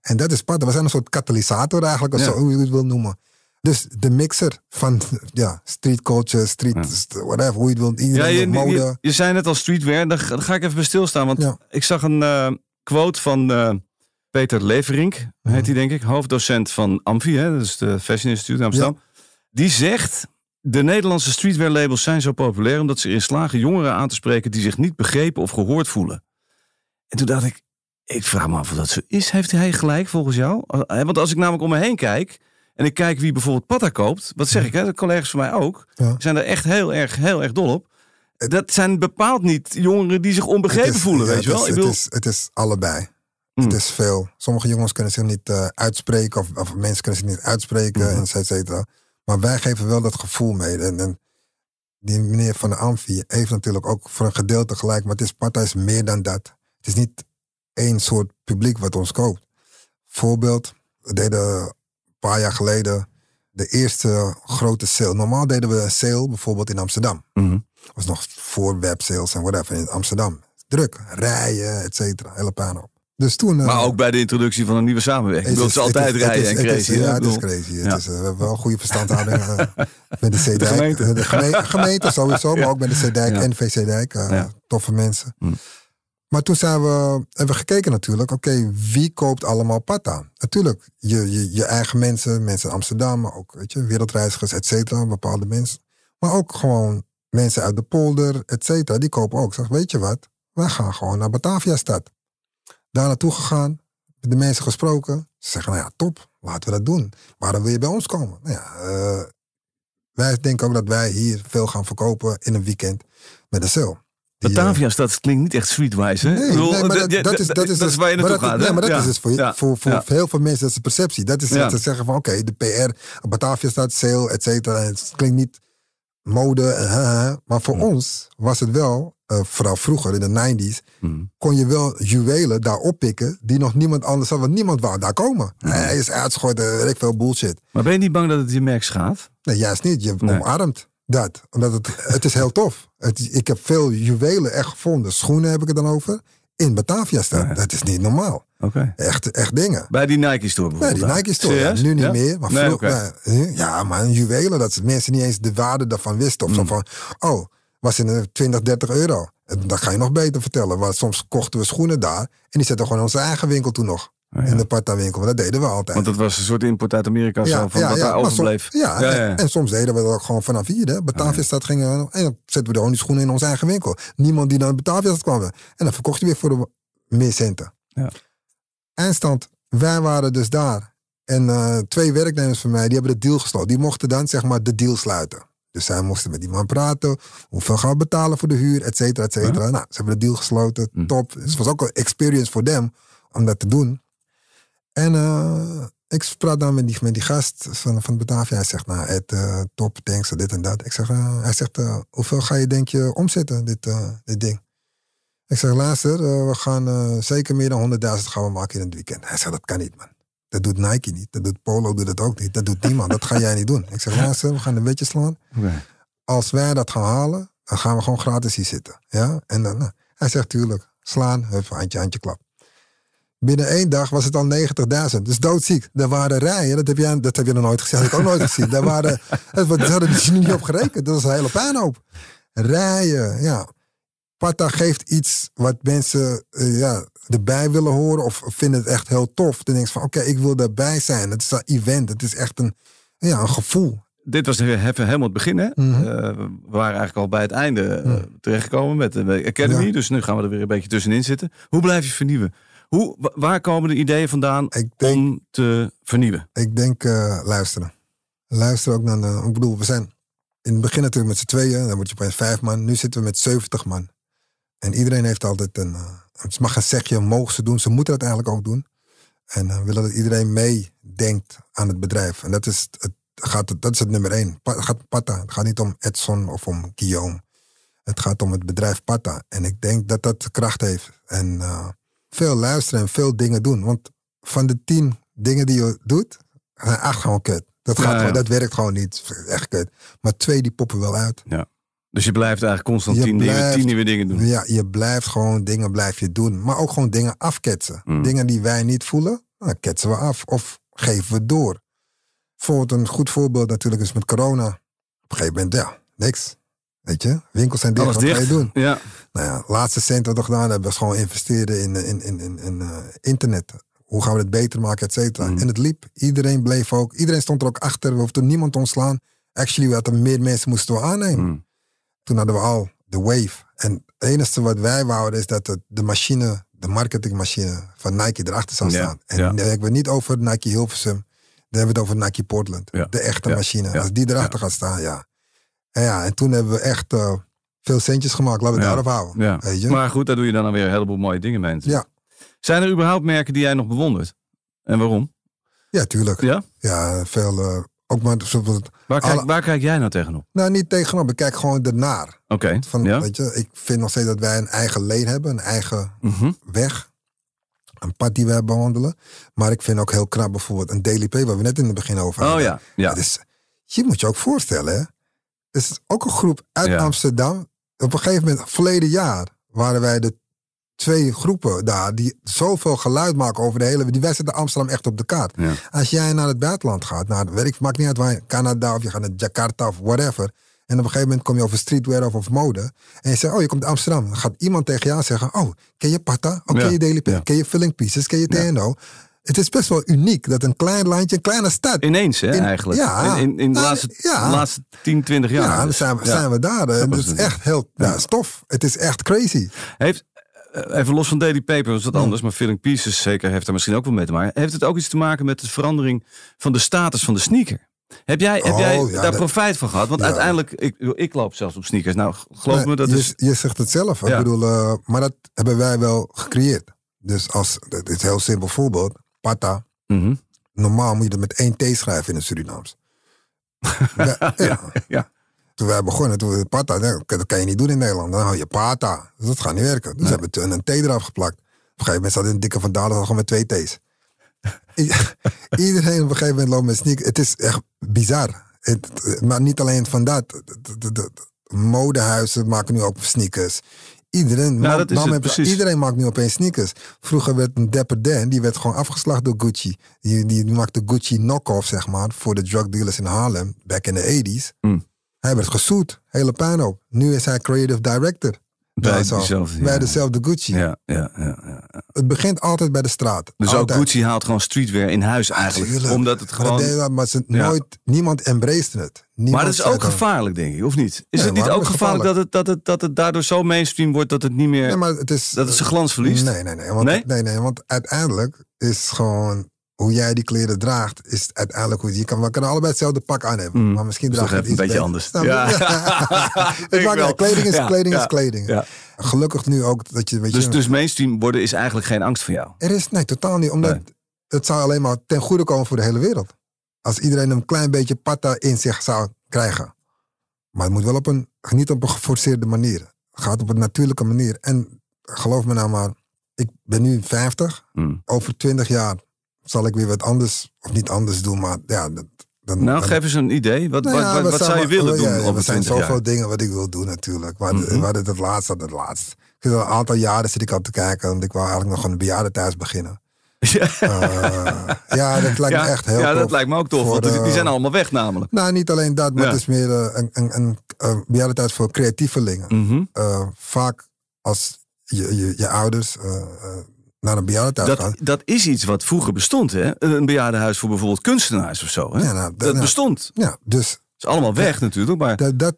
B: En dat is Patta. We zijn een soort katalysator eigenlijk, of zo, hoe je het wil noemen. Dus de mixer van ja, street culture, street, whatever, hoe je het wilt. Iedereen ja, je, mode.
A: Je, je, zei net al streetwear, daar, ga ik even bij stilstaan. Want ik zag een uh, quote van uh, Peter Leverink, heet hij mhm. denk ik, hoofddocent van Amfi, hè, dat is de Fashion Institute in Amsterdam. Die zegt, de Nederlandse streetwear labels zijn zo populair omdat ze erin slagen jongeren aan te spreken die zich niet begrepen of gehoord voelen. En toen dacht ik, ik vraag me af of dat zo is. Heeft hij gelijk volgens jou? Want als ik namelijk om me heen kijk en ik kijk wie bijvoorbeeld Patta koopt. Wat zeg ik, hè? de collega's van mij ook. Zijn er echt heel erg, heel erg dol op. Dat zijn bepaald niet jongeren die zich onbegrepen voelen, weet je wel?
B: Het, is, het is allebei. Het hmm. is veel. Sommige jongens kunnen zich niet uh, uitspreken, of, of, mensen kunnen zich niet uitspreken, mm. et cetera. Maar wij geven wel dat gevoel mee. En, en die meneer van de Amfi heeft natuurlijk ook voor een gedeelte gelijk, maar het is Patta is meer dan dat. Het is niet één soort publiek wat ons koopt. Voorbeeld, we deden paar jaar geleden de eerste grote sale. Normaal deden we een sale bijvoorbeeld in Amsterdam. Mm was nog voor websales en whatever in Amsterdam. Druk, rijden, et cetera, hele op. Dus toen,
A: maar uh, ook bij de introductie van een nieuwe samenwerking. Dat is altijd rijden en crazy.
B: ja, het is crazy. Het is, uh, we hebben wel goede verstandhouding uh, *laughs* met de CDijk. De gemeente. De gemeente, sowieso, *laughs* maar ook met de CDijk en VC Dijk. Toffe mensen. Mm. Maar toen zijn we, hebben we gekeken natuurlijk, oké, wie koopt allemaal Pata? Natuurlijk, je, je, je eigen mensen, mensen in Amsterdam, maar ook weet je, wereldreizigers, et cetera, bepaalde mensen. Maar ook gewoon mensen uit de polder, et cetera, die kopen ook. Zeg, weet je wat, wij gaan gewoon naar Batavia-stad. Daar naartoe gegaan, met de mensen gesproken. Ze zeggen, nou ja, top, laten we dat doen. Waarom wil je bij ons komen? Nou ja, uh, wij denken ook dat wij hier veel gaan verkopen in een weekend met de sale.
A: Batavia stad klinkt niet echt streetwise, hè? Nee, nee maar dat, is, dat, is, dat is waar je naartoe gaat.
B: Nee, maar dat is dus voor, voor, voor heel veel mensen dat is de perceptie. Dat is dat ze zeggen van oké, de PR, Batavia stad, sale, et cetera. Het klinkt niet mode, uh, maar voor mm. ons was het wel, uh, vooral vroeger in de 90s, mm. kon je wel juwelen daar oppikken die nog niemand anders had, want niemand wou daar komen. Mm. Hij is uitgegooid, weet ik veel bullshit.
A: Maar ben je niet bang dat het je merk schaadt?
B: Nee, juist niet. Je omarmt dat. Omdat het, het is heel tof. Het, ik heb veel juwelen echt gevonden. Schoenen heb ik het dan over. In Batavia staan. Dat is niet normaal.
A: Okay.
B: Echt, echt dingen.
A: Bij die Nike Store bijvoorbeeld?
B: Bij die Nike Store. nu niet meer. Maar nee, vroeger, ja, maar een juwelen, dat mensen niet eens de waarde daarvan wisten. Of zo mm. van, oh, was in 20, 30 euro. Dat ga je nog beter vertellen. Want soms kochten we schoenen daar. En die zetten gewoon in onze eigen winkel toen nog. In de Parta-winkel. Dat deden we altijd.
A: Want dat was een soort import uit Amerika zo, van wat daar overbleef.
B: ja, en, soms deden we dat ook gewoon vanaf hier. Hè. Batavia-stad gingen en dan zetten we die schoenen in onze eigen winkel. Niemand die naar Batavia-stad kwam. En dan verkocht je weer voor de meer centen. Ja. Eindstand, wij waren dus daar. En uh, twee werknemers van mij, die hebben de deal gesloten. Die mochten dan zeg maar de deal sluiten. Dus zij moesten met die man praten. Hoeveel gaan we betalen voor de huur, et cetera, et cetera. Nou, ze hebben de deal gesloten. Hm. Top. Dus het was ook een experience voor them om dat te doen. En uh, ik praat dan met die, met die gast van, van Batavia. Hij zegt, nou, het uh, top, thanks, dit en dat. Ik zeg, uh, hij zegt, hoeveel ga je denk je omzetten, dit, dit ding? Ik zeg, luister, we gaan zeker meer dan 100.000 gaan we maken in het weekend. Hij zegt, dat kan niet, man. Dat doet Nike niet. Dat doet Polo doet het ook niet. Dat doet niemand. dat ga jij niet doen. Ik zeg, luister, we gaan een beetje slaan. Als wij dat gaan halen, dan gaan we gewoon gratis hier zitten. Ja? En dan, nou, hij zegt, tuurlijk, slaan, hup, handje, handje, klap. Binnen één dag was het al 90.000. Dus doodziek. Er waren rijen. Dat heb je, dat heb je nog nooit gezien. Dat heb ik ook nooit gezien. Daar waren, *laughs* dat hadden ze niet op gerekend. Dat was een hele puinhoop. Rijen, ja. Pata geeft iets wat mensen uh, ja, erbij willen horen of vinden het echt heel tof. Dan denk je van, oké, ik wil daarbij zijn. Het is een event. Het is echt een, ja, een gevoel.
A: dit was even helemaal het begin. Hè?
B: Mhm.
A: Eh, we waren eigenlijk al bij het einde eh,
B: Mhm.
A: terechtgekomen met de Academy.
B: Ja.
A: Dus nu gaan we er weer een beetje tussenin zitten. Hoe blijf je vernieuwen? Hoe, wa- waar komen de ideeën vandaan
B: Ik denk,
A: om te vernieuwen?
B: ik denk eh, luisteren. Luisteren ook naar de, ik bedoel, we zijn in het begin natuurlijk met z'n tweeën. Dan word je opeens vijf man. Nu zitten we met 70 man. En iedereen heeft altijd een, eh, het mag een zegje, mogen ze doen. Ze moeten het eigenlijk ook doen. En eh, we willen dat iedereen meedenkt aan het bedrijf. En dat is het, gaat, dat is het nummer één. Pa- Het gaat Pata. Het gaat niet om Edson of om Guillaume. Het gaat om het bedrijf Pata. En ik denk dat dat kracht heeft. En veel luisteren en veel dingen doen. Want van de tien dingen die je doet, zijn acht gewoon kut. Dat, gaat
A: Ja, ja.
B: gewoon- dat werkt gewoon niet. Echt kut. Maar twee die poppen wel uit.
A: Dus je blijft eigenlijk constant
B: Je
A: tien, nieuwe,
B: blijft-
A: tien nieuwe dingen doen.
B: Ja, je blijft gewoon dingen blijf je doen. Maar ook gewoon dingen afketsen.
A: Mm.
B: Dingen die wij niet voelen, dan ketsen we af. Of geven we door. Bijvoorbeeld een goed voorbeeld natuurlijk is met corona. Op een gegeven moment, ja, niks. Weet je, winkels zijn dicht,
A: Alles
B: wat ga je
A: dicht.
B: doen?
A: Ja,
B: Nou ja, laatste cent wat we gedaan hebben, was gewoon investeren in, in, in, in, in, eh, internet. Hoe gaan we het beter maken, et cetera.
A: Mm.
B: En het liep. Iedereen bleef ook. Iedereen stond er ook achter. We hoefden niemand te ontslaan. Actually, we hadden meer mensen moesten we aannemen.
A: Mm.
B: Toen hadden we al de wave. En het enige wat wij wouden is dat de machine, de marketingmachine van Nike erachter zou
A: Ja,
B: staan. En
A: ja.
B: dan hebben we het niet over Nike Hilversum. Dan hebben we het over Nike Portland.
A: Ja,
B: De echte machine. Als die erachter gaat staan, ja. En ja, en toen hebben we echt eh, veel centjes gemaakt. Laten we
A: Ja,
B: daarop houden.
A: ja.
B: Weet je?
A: Maar goed, daar doe je dan alweer een heleboel mooie dingen mee.
B: Ja.
A: Zijn er überhaupt merken die jij nog bewondert? En waarom?
B: Ja, tuurlijk.
A: Ja?
B: Ja, veel. eh, ook maar bijvoorbeeld.
A: Waar kijk,
B: Alle-
A: waar kijk jij nou tegenop?
B: Nou, niet tegenop. Ik kijk gewoon ernaar.
A: Oké.
B: Van,
A: ja?
B: weet je, ik vind nog steeds dat wij een eigen lane hebben, een eigen
A: Mhm.
B: weg. Een pad die wij bewandelen. Maar ik vind ook heel knap bijvoorbeeld een Daily Pay, waar we net in het begin over
A: Oh
B: hadden.
A: ja. ja.
B: Het is, je moet je ook voorstellen, hè. Het is ook een groep uit
A: Ja.
B: Amsterdam. Op een gegeven moment, verleden jaar, waren wij de twee groepen daar die zoveel geluid maken over de hele... Die wij zetten Amsterdam echt op de kaart.
A: Ja.
B: Als jij naar het buitenland gaat, naar, weet ik, maakt niet uit waar, Canada of je gaat naar Jakarta of whatever. En op een gegeven moment kom je over streetwear of, of mode. En je zegt, oh, je komt uit Amsterdam. Dan gaat iemand tegen jou zeggen, oh, ken je Pata? Oh,
A: Ja,
B: ken je Daily
A: ja.
B: Ken je Filling Pieces? Ken je. TNO? Het is best wel uniek dat een klein landje, een kleine stad...
A: Ineens, hè,
B: In-
A: eigenlijk.
B: ja.
A: in, in, in de
B: Nou,
A: laatste,
B: ja.
A: laatste 10, 20 jaar.
B: ja, dan
A: dus.
B: zijn we,
A: Ja.
B: zijn we daar. En
A: was
B: het is
A: het.
B: echt heel ja, stof. Het is echt crazy.
A: Heeft, eh, even los van Daily Paper, dat is wat
B: Ja.
A: anders, maar Filling Pieces zeker heeft er misschien ook wel mee te maken. Heeft het ook iets te maken met de verandering van de status van de sneaker? Heb jij, heb
B: Oh,
A: jij
B: ja,
A: daar
B: dat-
A: profijt van gehad? Want
B: Ja.
A: uiteindelijk, ik, ik loop zelfs op sneakers. Nou, geloof
B: Nee,
A: me, dat
B: je,
A: is...
B: je zegt het zelf.
A: Ja.
B: Ik bedoel, eh, maar dat hebben wij wel gecreëerd. Dus als, dit is een heel simpel voorbeeld. Pata.
A: Mhm.
B: Normaal moet je dat met één T schrijven in het Surinaams. *laughs* ja, ja.
A: ja.
B: Toen wij begonnen, toen we Pata, dat kan je niet doen in Nederland. Dan hou je Pata. Dus dat gaat niet werken. Dus
A: Nee.
B: hebben we toen een T eraf geplakt. Op een gegeven moment zat een dikke van Dalen gewoon met twee T's. *laughs* Iedereen op een gegeven moment loopt met sneakers. Het is echt bizar. Het, maar niet alleen van dat. De, de- de- de modehuizen maken nu ook sneakers. Iedereen,
A: Nou, dat is het,
B: iedereen maakt nu opeens sneakers. Vroeger werd een Dapper Dan, die werd gewoon afgeslacht door Gucci. Die, die, maakte Gucci knock-off, zeg maar, voor de drug dealers in Harlem, back in the 80s.
A: Mm.
B: Hij werd gezoet, hele puinhoop. Nu is hij creative director.
A: Bij diezelfde,
B: bij
A: ja.
B: dezelfde Gucci.
A: Ja, ja, ja, ja.
B: Het begint altijd bij de straat.
A: Dus ook. Gucci haalt gewoon streetwear in huis eigenlijk. Omdat het
B: Maar,
A: gewoon...
B: deed dat, maar ze nooit, niemand embraced het. Niemand
A: Maar dat is ook gevaarlijk, denk ik, of niet? Is
B: Nee,
A: het niet ook gevaarlijk, dat, het, dat, het, dat het daardoor zo mainstream wordt dat het niet meer...
B: Nee, maar het is,
A: dat het zijn glans verliest?
B: Nee, nee, nee. Want,
A: Nee?
B: nee? nee, want uiteindelijk is gewoon hoe jij die kleren draagt, is uiteindelijk hoe je kan. We kunnen allebei hetzelfde pak aan hebben,
A: Mm.
B: maar misschien
A: Is
B: draag
A: toch
B: je
A: even
B: het
A: een
B: iets
A: beetje
B: beter.
A: anders. Ja. *laughs* *laughs*
B: Het maakt
A: wel.
B: kleding is
A: Ja,
B: kleding
A: ja,
B: is kleding.
A: ja.
B: Gelukkig nu ook dat je weet
A: Dus,
B: je,
A: dus mainstream worden is eigenlijk geen angst voor jou.
B: er is nee totaal niet, omdat
A: Nee.
B: het zou alleen maar ten goede komen voor de hele wereld. Als iedereen een klein beetje patta in zich zou krijgen. Maar het moet wel op een, niet op een geforceerde manier. Het gaat op een natuurlijke manier. En geloof me nou maar, ik ben nu 50.
A: Mm.
B: Over 20 jaar zal ik weer wat anders, of niet anders doen, maar ja. Dat, dan,
A: Nou,
B: dan-
A: geef eens een idee. Wat,
B: Nou
A: wat,
B: ja,
A: wat, wat zou je willen doen
B: ja, ja,
A: over
B: Er zijn
A: 20
B: zoveel
A: jaar?
B: dingen wat ik wil doen natuurlijk. Maar we hadden het laatst, het laatst. Ik zit al een aantal jaren zit ik al te kijken. Want ik wou eigenlijk nog een bejaardentehuis beginnen. *laughs*
A: Ja,
B: Eh, ja, dat lijkt
A: ja,
B: me echt heel
A: ja, dat lijkt me ook tof. Want die, die zijn allemaal weg namelijk.
B: Nou, niet alleen dat, maar
A: Ja.
B: het is meer eh, een, een, een, een bejaardentehuis voor creatievelingen. Eh, vaak als je, je, je ouders naar een bejaardentehuis gaan.
A: Dat, dat is iets wat vroeger bestond, hè? Een bejaardenhuis voor bijvoorbeeld kunstenaars of zo. Hè?
B: Ja, nou,
A: dat
B: nou,
A: bestond.
B: Ja, dus
A: is allemaal weg natuurlijk, maar...
B: Dat, dat,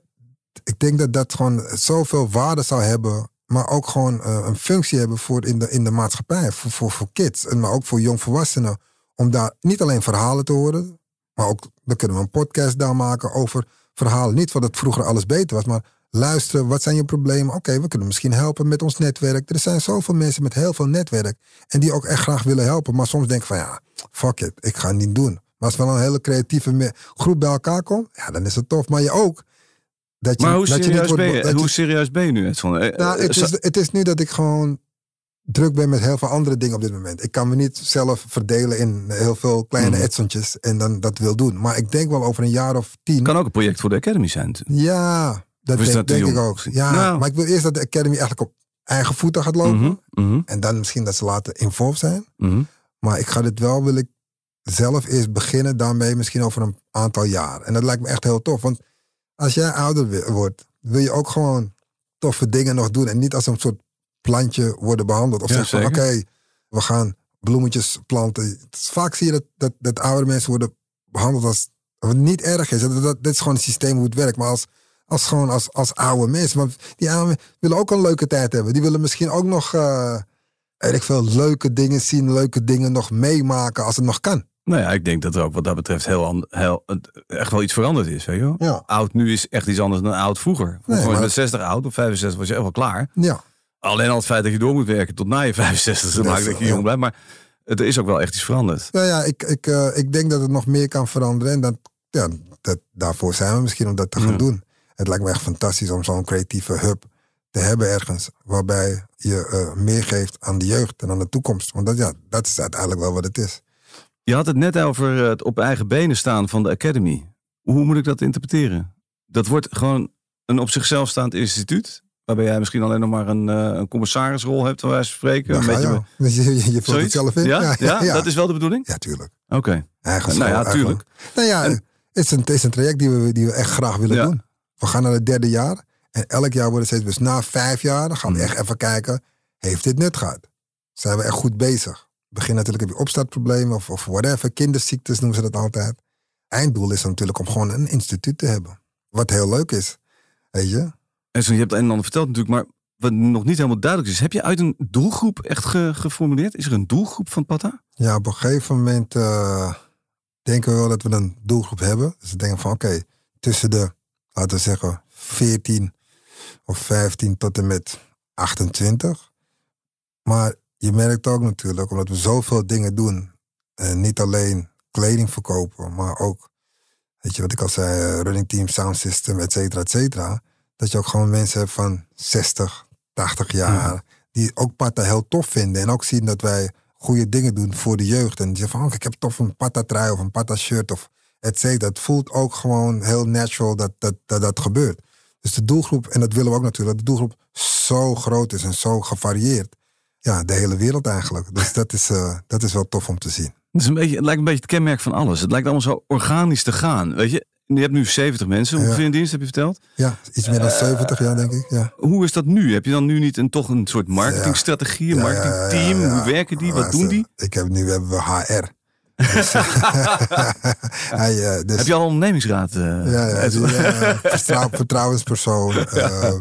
B: ik denk dat dat gewoon zoveel waarde zou hebben. Maar ook gewoon uh, een functie hebben voor in de, in de maatschappij. Voor, voor, voor kids. En maar ook voor jongvolwassenen. Om daar niet alleen verhalen te horen. Maar ook, dan kunnen we een podcast daar maken over verhalen. Niet wat het vroeger alles beter was. Maar luisteren, wat zijn je problemen? Oké, we kunnen misschien helpen met ons netwerk. Er zijn zoveel mensen met heel veel netwerk. En die ook echt graag willen helpen. Maar soms denken van ja, fuck it, ik ga het niet doen. Maar als wel een hele creatieve groep bij elkaar komt, ja, dan is het tof. Maar je ook.
A: Dat je, maar hoe, dat serieus, je ben je, hoe serieus ben je nu? Het, van,
B: eh, nou, het, is, het is nu dat ik gewoon druk ben met heel veel andere dingen op dit moment. Ik kan me niet zelf verdelen in heel veel kleine mm. en dan dat wil doen. Maar ik denk wel over een jaar of tien.
A: Kan ook een project voor de Academy zijn.
B: Ja, dat denk, denk ik ook. Ja, nou. maar ik wil eerst dat de Academy eigenlijk op eigen voeten gaat lopen. Mhm, mhm. En dan misschien dat ze later involved zijn. Mhm. Maar ik ga dit wel, wil ik zelf eerst beginnen daarmee misschien over een aantal jaar. En dat lijkt me echt heel tof. Want als jij ouder wordt, wil je ook gewoon toffe dingen nog doen. En niet als een soort plantje worden behandeld. Of ja, van oké, we gaan bloemetjes planten. Vaak zie je dat, dat, dat oude mensen worden behandeld als wat niet erg is. Dat, dat, dit is gewoon een systeem hoe het werkt. Maar als, als gewoon als, als oude mensen. Want die oude willen ook een leuke tijd hebben. Die willen misschien ook nog uh, ik veel leuke dingen zien, leuke dingen nog meemaken als het nog kan.
A: Nou ja, ik denk dat er ook wat dat betreft heel, heel, echt wel iets veranderd is. Weet je Ja. Oud nu is echt iets anders dan oud vroeger. Vroeger nee, met 60 oud of 65 was je echt wel klaar.
B: Ja.
A: Alleen al het feit dat je door moet werken tot na je 65 maakt dat je jong blijft. Maar het is ook wel echt iets veranderd.
B: Ja, ja ik, ik, uh, ik denk dat het nog meer kan veranderen. En dat, ja, dat, daarvoor zijn we misschien om dat te gaan doen. Het lijkt me echt fantastisch om zo'n creatieve hub te hebben ergens. Waarbij je uh, meer geeft aan de jeugd en aan de toekomst. Want dat, ja, dat is uiteindelijk wel wat het is.
A: Je had het net over het op eigen benen staan van de Academy. Hoe moet ik dat interpreteren? Dat wordt gewoon een op zichzelf staand instituut. Waarbij jij misschien alleen nog maar een, uh, een commissarisrol hebt, waar wij spreken. Een beetje *laughs*
B: je, je, je vult het zelf in.
A: Ja? Ja, ja? dat is wel de bedoeling?
B: Ja, tuurlijk.
A: Oké.
B: Okay.
A: Nou ja, tuurlijk.
B: Nou ja, het, is een, het is een traject die we, die we echt graag willen doen. We gaan naar het derde jaar. En elk jaar worden steeds, dus na vijf jaar, dan gaan we hmm. echt even kijken, heeft dit nut gehad? Zijn we echt goed bezig? Begin natuurlijk heb je opstartproblemen of, of whatever, kinderziektes noemen ze dat altijd. Einddoel is natuurlijk om gewoon een instituut te hebben. Wat heel leuk is, weet je.
A: En zo, je hebt het een en ander verteld natuurlijk, maar wat nog niet helemaal duidelijk is, heb je uit een doelgroep echt geformuleerd? Is er een doelgroep van Pata?
B: Ja, op een gegeven moment uh, denken we wel dat we een doelgroep hebben. Dus we denken van oké, tussen de, laten we zeggen, 14 of 15 tot en met 28. Maar je merkt ook natuurlijk, omdat we zoveel dingen doen, en niet alleen kleding verkopen, maar ook, weet je wat ik al zei, eh, running team, sound system, et cetera, et cetera. Dat je ook gewoon mensen hebt van 60, 80 jaar, die ook Pata heel tof vinden en ook zien dat wij goede dingen doen voor de jeugd. En die zeggen van, oh, ik heb tof een Pata trui of een Pata shirt of et cetera. Het voelt ook gewoon heel natural dat dat, dat, dat gebeurt. Dus de doelgroep, en dat willen we ook natuurlijk, dat de doelgroep zo groot is en zo gevarieerd. Ja, de hele wereld eigenlijk. Dus dat is, uh, dat is wel tof om te zien.
A: Het, is een beetje, het lijkt een beetje het kenmerk van alles. Het lijkt allemaal zo organisch te gaan. Weet je, je hebt nu 70 mensen ongeveer ja. in dienst, heb je verteld?
B: Ja, iets meer dan uh, 70, ja, denk ik. Ja.
A: Hoe is dat nu? Heb je dan nu niet een, toch een soort marketingstrategie, een marketingteam? Hoe werken die? Wat doen die?
B: Ik heb, nu hebben we HR. Dus, *laughs*
A: hij, uh, dus, Heb je al een ondernemingsraad? Uh,
B: ja, ja, ja *laughs* vertrouw, vertrouwenspersoon. Uh,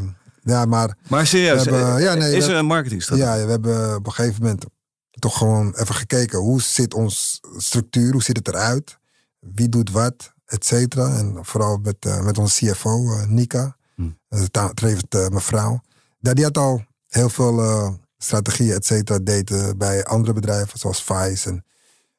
B: ja, maar,
A: maar serieus, hebben, ja, nee, is er een marketingstrategie?
B: Ja, we hebben op een gegeven moment toch gewoon even gekeken. Hoe zit ons structuur? Hoe ziet het eruit? Wie doet wat? Et cetera. En vooral met, met onze CFO, Nika. Hm. Uh, mevrouw. die had al heel veel strategieën, et cetera, deed bij andere bedrijven. Zoals Vice en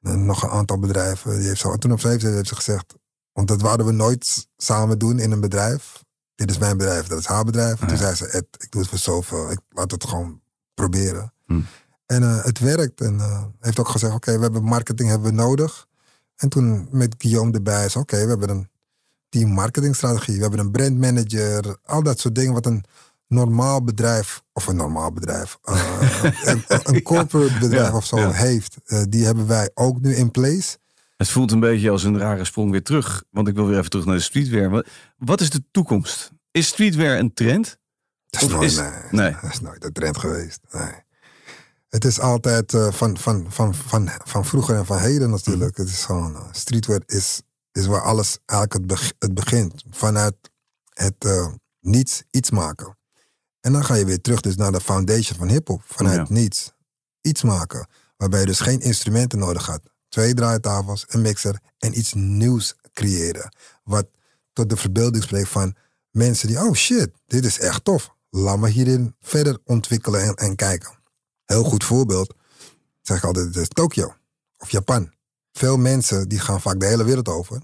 B: en nog een aantal bedrijven. Die heeft zo, toen op ze heeft ze gezegd, want dat wouden we nooit samen doen in een bedrijf. Dit is mijn bedrijf, dat is haar bedrijf. En toen zei ze, Ed, ik doe het voor zoveel. Ik laat het gewoon proberen. Hm. En uh, het werkt. En uh, heeft ook gezegd, oké, we hebben marketing hebben we nodig. En toen met Guillaume erbij is, oké, we hebben een team marketingstrategie. We hebben een brandmanager. Al dat soort dingen wat een normaal bedrijf, of een normaal bedrijf, uh, *laughs* een, een, corporate bedrijf of zo heeft, uh, die hebben wij ook nu in place.
A: Het voelt een beetje als een rare sprong weer terug, want ik wil weer even terug naar de streetwear. Wat is de toekomst? Is streetwear een trend?
B: Dat is, nooit, nee, nee. dat is nooit een trend geweest. Nee. Het is altijd uh, van, van, van, van, van vroeger en van heden natuurlijk. Het is gewoon, streetwear is is waar alles eigenlijk het, beg- het begint. Vanuit het eh, niets iets maken. En dan ga je weer terug dus naar de foundation van hip-hop. Vanuit
A: Ja.
B: niets iets maken. Waarbij je dus geen instrumenten nodig had. Twee draaitafels, een mixer en iets nieuws creëren. Wat tot de verbeelding spreekt van mensen die, oh shit, dit is echt tof. Laat me hierin verder ontwikkelen en, en kijken. Heel goed voorbeeld, zeg ik altijd, is Tokio of Japan. Veel mensen die gaan vaak de hele wereld over.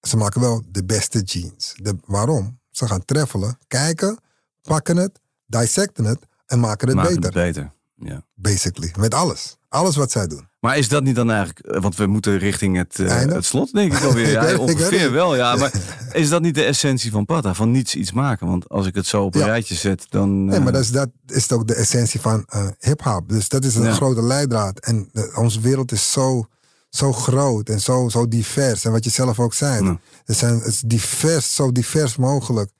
B: Ze maken wel de beste jeans. De, waarom? Ze gaan treffelen, kijken, pakken het, dissecten het en maken het
A: Maakt
B: beter.
A: het beter. Ja.
B: Basically, met alles. Alles wat zij doen.
A: Maar is dat niet dan eigenlijk, eh, want we moeten richting het, eh, het slot, denk ik *laughs* alweer. Ja,
B: ik
A: ongeveer wel, ja. Maar *laughs* is dat niet de essentie van Patta? Van niets iets maken? Want als ik het zo op een
B: Ja.
A: rijtje zet, dan...
B: Nee,
A: eh,
B: maar dat is, dat is ook de essentie van eh hip-hop. Dus dat is een
A: Ja.
B: grote leidraad. En onze wereld is zo, zo groot en zo, zo divers. En wat je zelf ook zei,
A: Ja.
B: het, zijn, het is divers, zo divers mogelijk.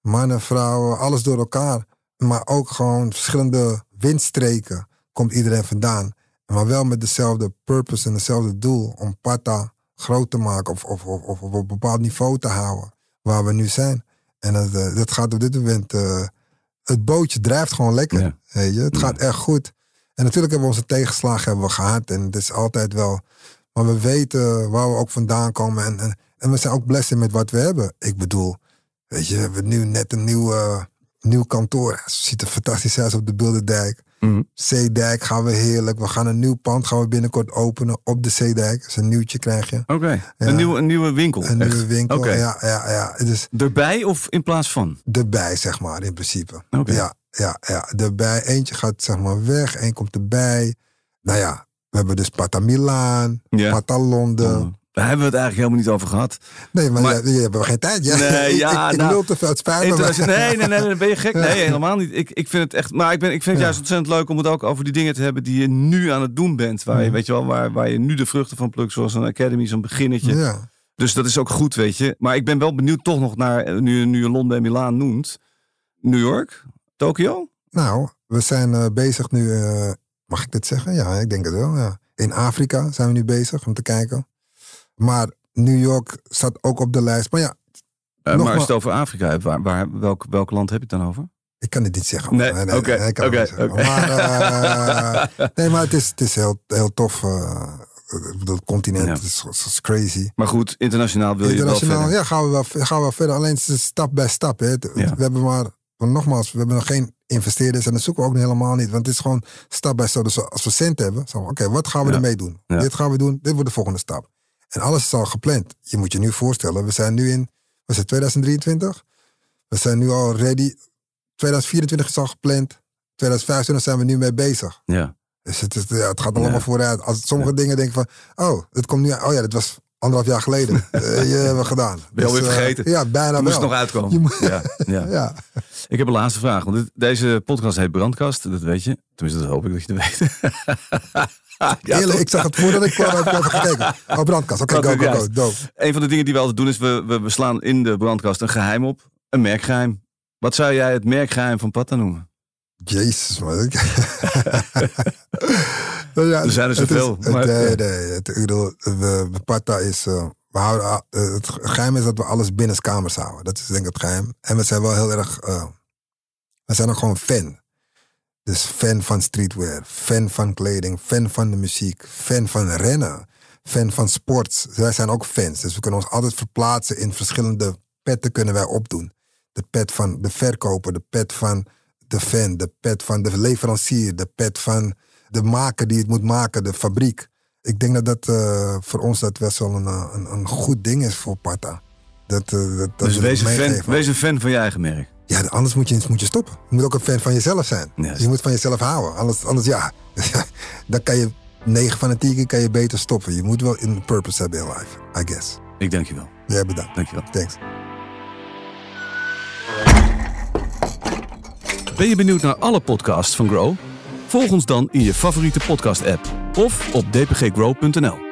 B: Mannen, vrouwen, alles door elkaar. Maar ook gewoon verschillende windstreken komt iedereen vandaan. Maar wel met dezelfde purpose en hetzelfde doel om Pata groot te maken of, of, of, of op een bepaald niveau te houden waar we nu zijn. En dat, eh, dat gaat op dit moment. eh, het bootje drijft gewoon lekker.
A: Ja.
B: Weet je? Het
A: Ja.
B: gaat echt goed. En natuurlijk hebben we onze tegenslagen hebben we gehad. En het is altijd wel. Maar we weten waar we ook vandaan komen. En, en, en we zijn ook blessed met wat we hebben. Ik bedoel, weet je, we hebben nu net een nieuw, eh, nieuw kantoor. Ziet er fantastisch uit op de Bilderdijk.
A: mhm.
B: Zeedijk gaan we heerlijk. We gaan een nieuw pand gaan we binnenkort openen op de Zeedijk. Dus een nieuwtje krijg je.
A: Oké,
B: Ja.
A: een, nieuwe, een nieuwe winkel.
B: Een
A: echt.
B: nieuwe winkel.
A: Oké.
B: Ja, ja, ja. Dus
A: Erbij of in plaats van?
B: erbij, zeg maar, in principe. Ja, ja, ja. Erbij. Eentje gaat zeg maar weg, één komt erbij. Nou ja, we hebben dus Pata Milaan. Pata Londen.
A: Daar hebben we het eigenlijk helemaal niet over gehad.
B: Nee, maar,
A: Maar-
B: je, hebt geen tijd. Ja,
A: Nee, *laughs*
B: ik,
A: ja,
B: ik, ik
A: nou,
B: te veel, het spijt me.
A: Nee, nee, nee, ben je gek? Nee, helemaal niet. Ik, ik vind het echt. Maar ik, ben, ik vind het juist ontzettend leuk om het ook over die dingen te hebben die je nu aan het doen bent. Waar je,
B: Mhm.
A: weet je wel, waar, waar je nu de vruchten van plukt, zoals een academy, zo'n beginnetje.
B: Ja.
A: Dus dat is ook goed, weet je. Maar ik ben wel benieuwd toch nog naar, eh, nu, nu je Londen en Milaan noemt. New York? Tokio?
B: Nou, we zijn eh, bezig nu. eh, mag ik dit zeggen? Ja, ik denk het wel. Ja. In Afrika zijn we nu bezig om te kijken. Maar New York staat ook op de lijst. Maar ja,
A: Eh, maar als je het over Afrika hebt, waar, waar, welk, welk land heb je het dan over?
B: Ik kan het niet zeggen.
A: Nee, oké, oké.
B: Maar, eh, *laughs* nee, maar het is, het is heel, heel tof. eh, ik bedoel, het continent
A: Ja.
B: is, is crazy.
A: Maar goed, internationaal wil je wel
B: Internationaal,
A: verder.
B: ja, gaan we wel, gaan we wel verder. Alleen het is stap bij stap. Hè. Het-
A: Ja.
B: We hebben maar, nogmaals, we hebben nog geen investeerders. En dat zoeken we ook helemaal niet. Want het is gewoon stap bij stap. Dus als we cent hebben, zeggen we, oké, wat gaan we ermee doen? Dit gaan we doen, dit wordt de volgende stap. En alles is al gepland. Je moet je nu voorstellen, we zijn nu in, was het 2023? We zijn nu al ready. 2024 is al gepland. 2025 zijn we nu mee bezig.
A: Ja.
B: Dus het, is, ja, het gaat allemaal
A: Ja.
B: vooruit. Als sommige dingen denk ik van, oh, het komt nu, oh ja, dat was anderhalf jaar geleden. *laughs* Eh, je hebben we gedaan.
A: Ben je alweer
B: eh,
A: vergeten?
B: ja, bijna
A: Moest
B: wel.
A: nog uitkomen.
B: Moet-
A: Ja, ja. *laughs*
B: Ja.
A: Ik heb een laatste vraag. Want dit- deze podcast heet Brandkast, dat weet je. Tenminste, dat hoop ik dat je het weet. *laughs* ja,
B: Eerlijk, ik zag het voordat ik kwam, heb ik even gekeken. Oh, brandkast. Oké, go,
A: is
B: go, go.
A: Een van de dingen die we altijd doen is, we, we, we slaan in de brandkast een geheim op. Een merkgeheim. Wat zou jij het merkgeheim van Patta noemen?
B: Jezus, man. *laughs* Nou ja,
A: Er zijn er
B: is-
A: zoveel,
B: het-
A: maar-
B: nee, nee. Het, ik bedoel, we, Pata is... eh, we houden, eh, het geheim is dat we alles binnen kamers houden. Dat is denk ik het geheim. En we zijn wel heel erg... eh, we zijn ook gewoon fan. Dus fan van streetwear, fan van kleding, fan van de muziek, fan van rennen, fan van sports. Wij zijn ook fans, dus we kunnen ons altijd verplaatsen in verschillende petten kunnen wij opdoen. De pet van de verkoper, de pet van de fan, de pet van de leverancier, de pet van de maker die het moet maken, de fabriek. Ik denk dat dat eh, voor ons dat best wel een, eh, een, een goed ding is voor Pata. Dat, eh, dat, dat
A: dus wees een, fan, wees een fan van je eigen merk.
B: Ja, anders moet je, moet je stoppen. Je moet ook een fan van jezelf zijn. Je moet van jezelf houden. Anders, anders ja, *laughs* dan kan je 9 van de 10 keer kan je beter stoppen. Je moet wel een purpose hebben in life, I guess.
A: Ik dank je wel.
B: Jij bedankt.
A: Dank je wel.
B: Thanks.
A: Ben je benieuwd naar alle podcasts van Grow? Volg ons dan in je favoriete podcast-app of op dpggrow.nl.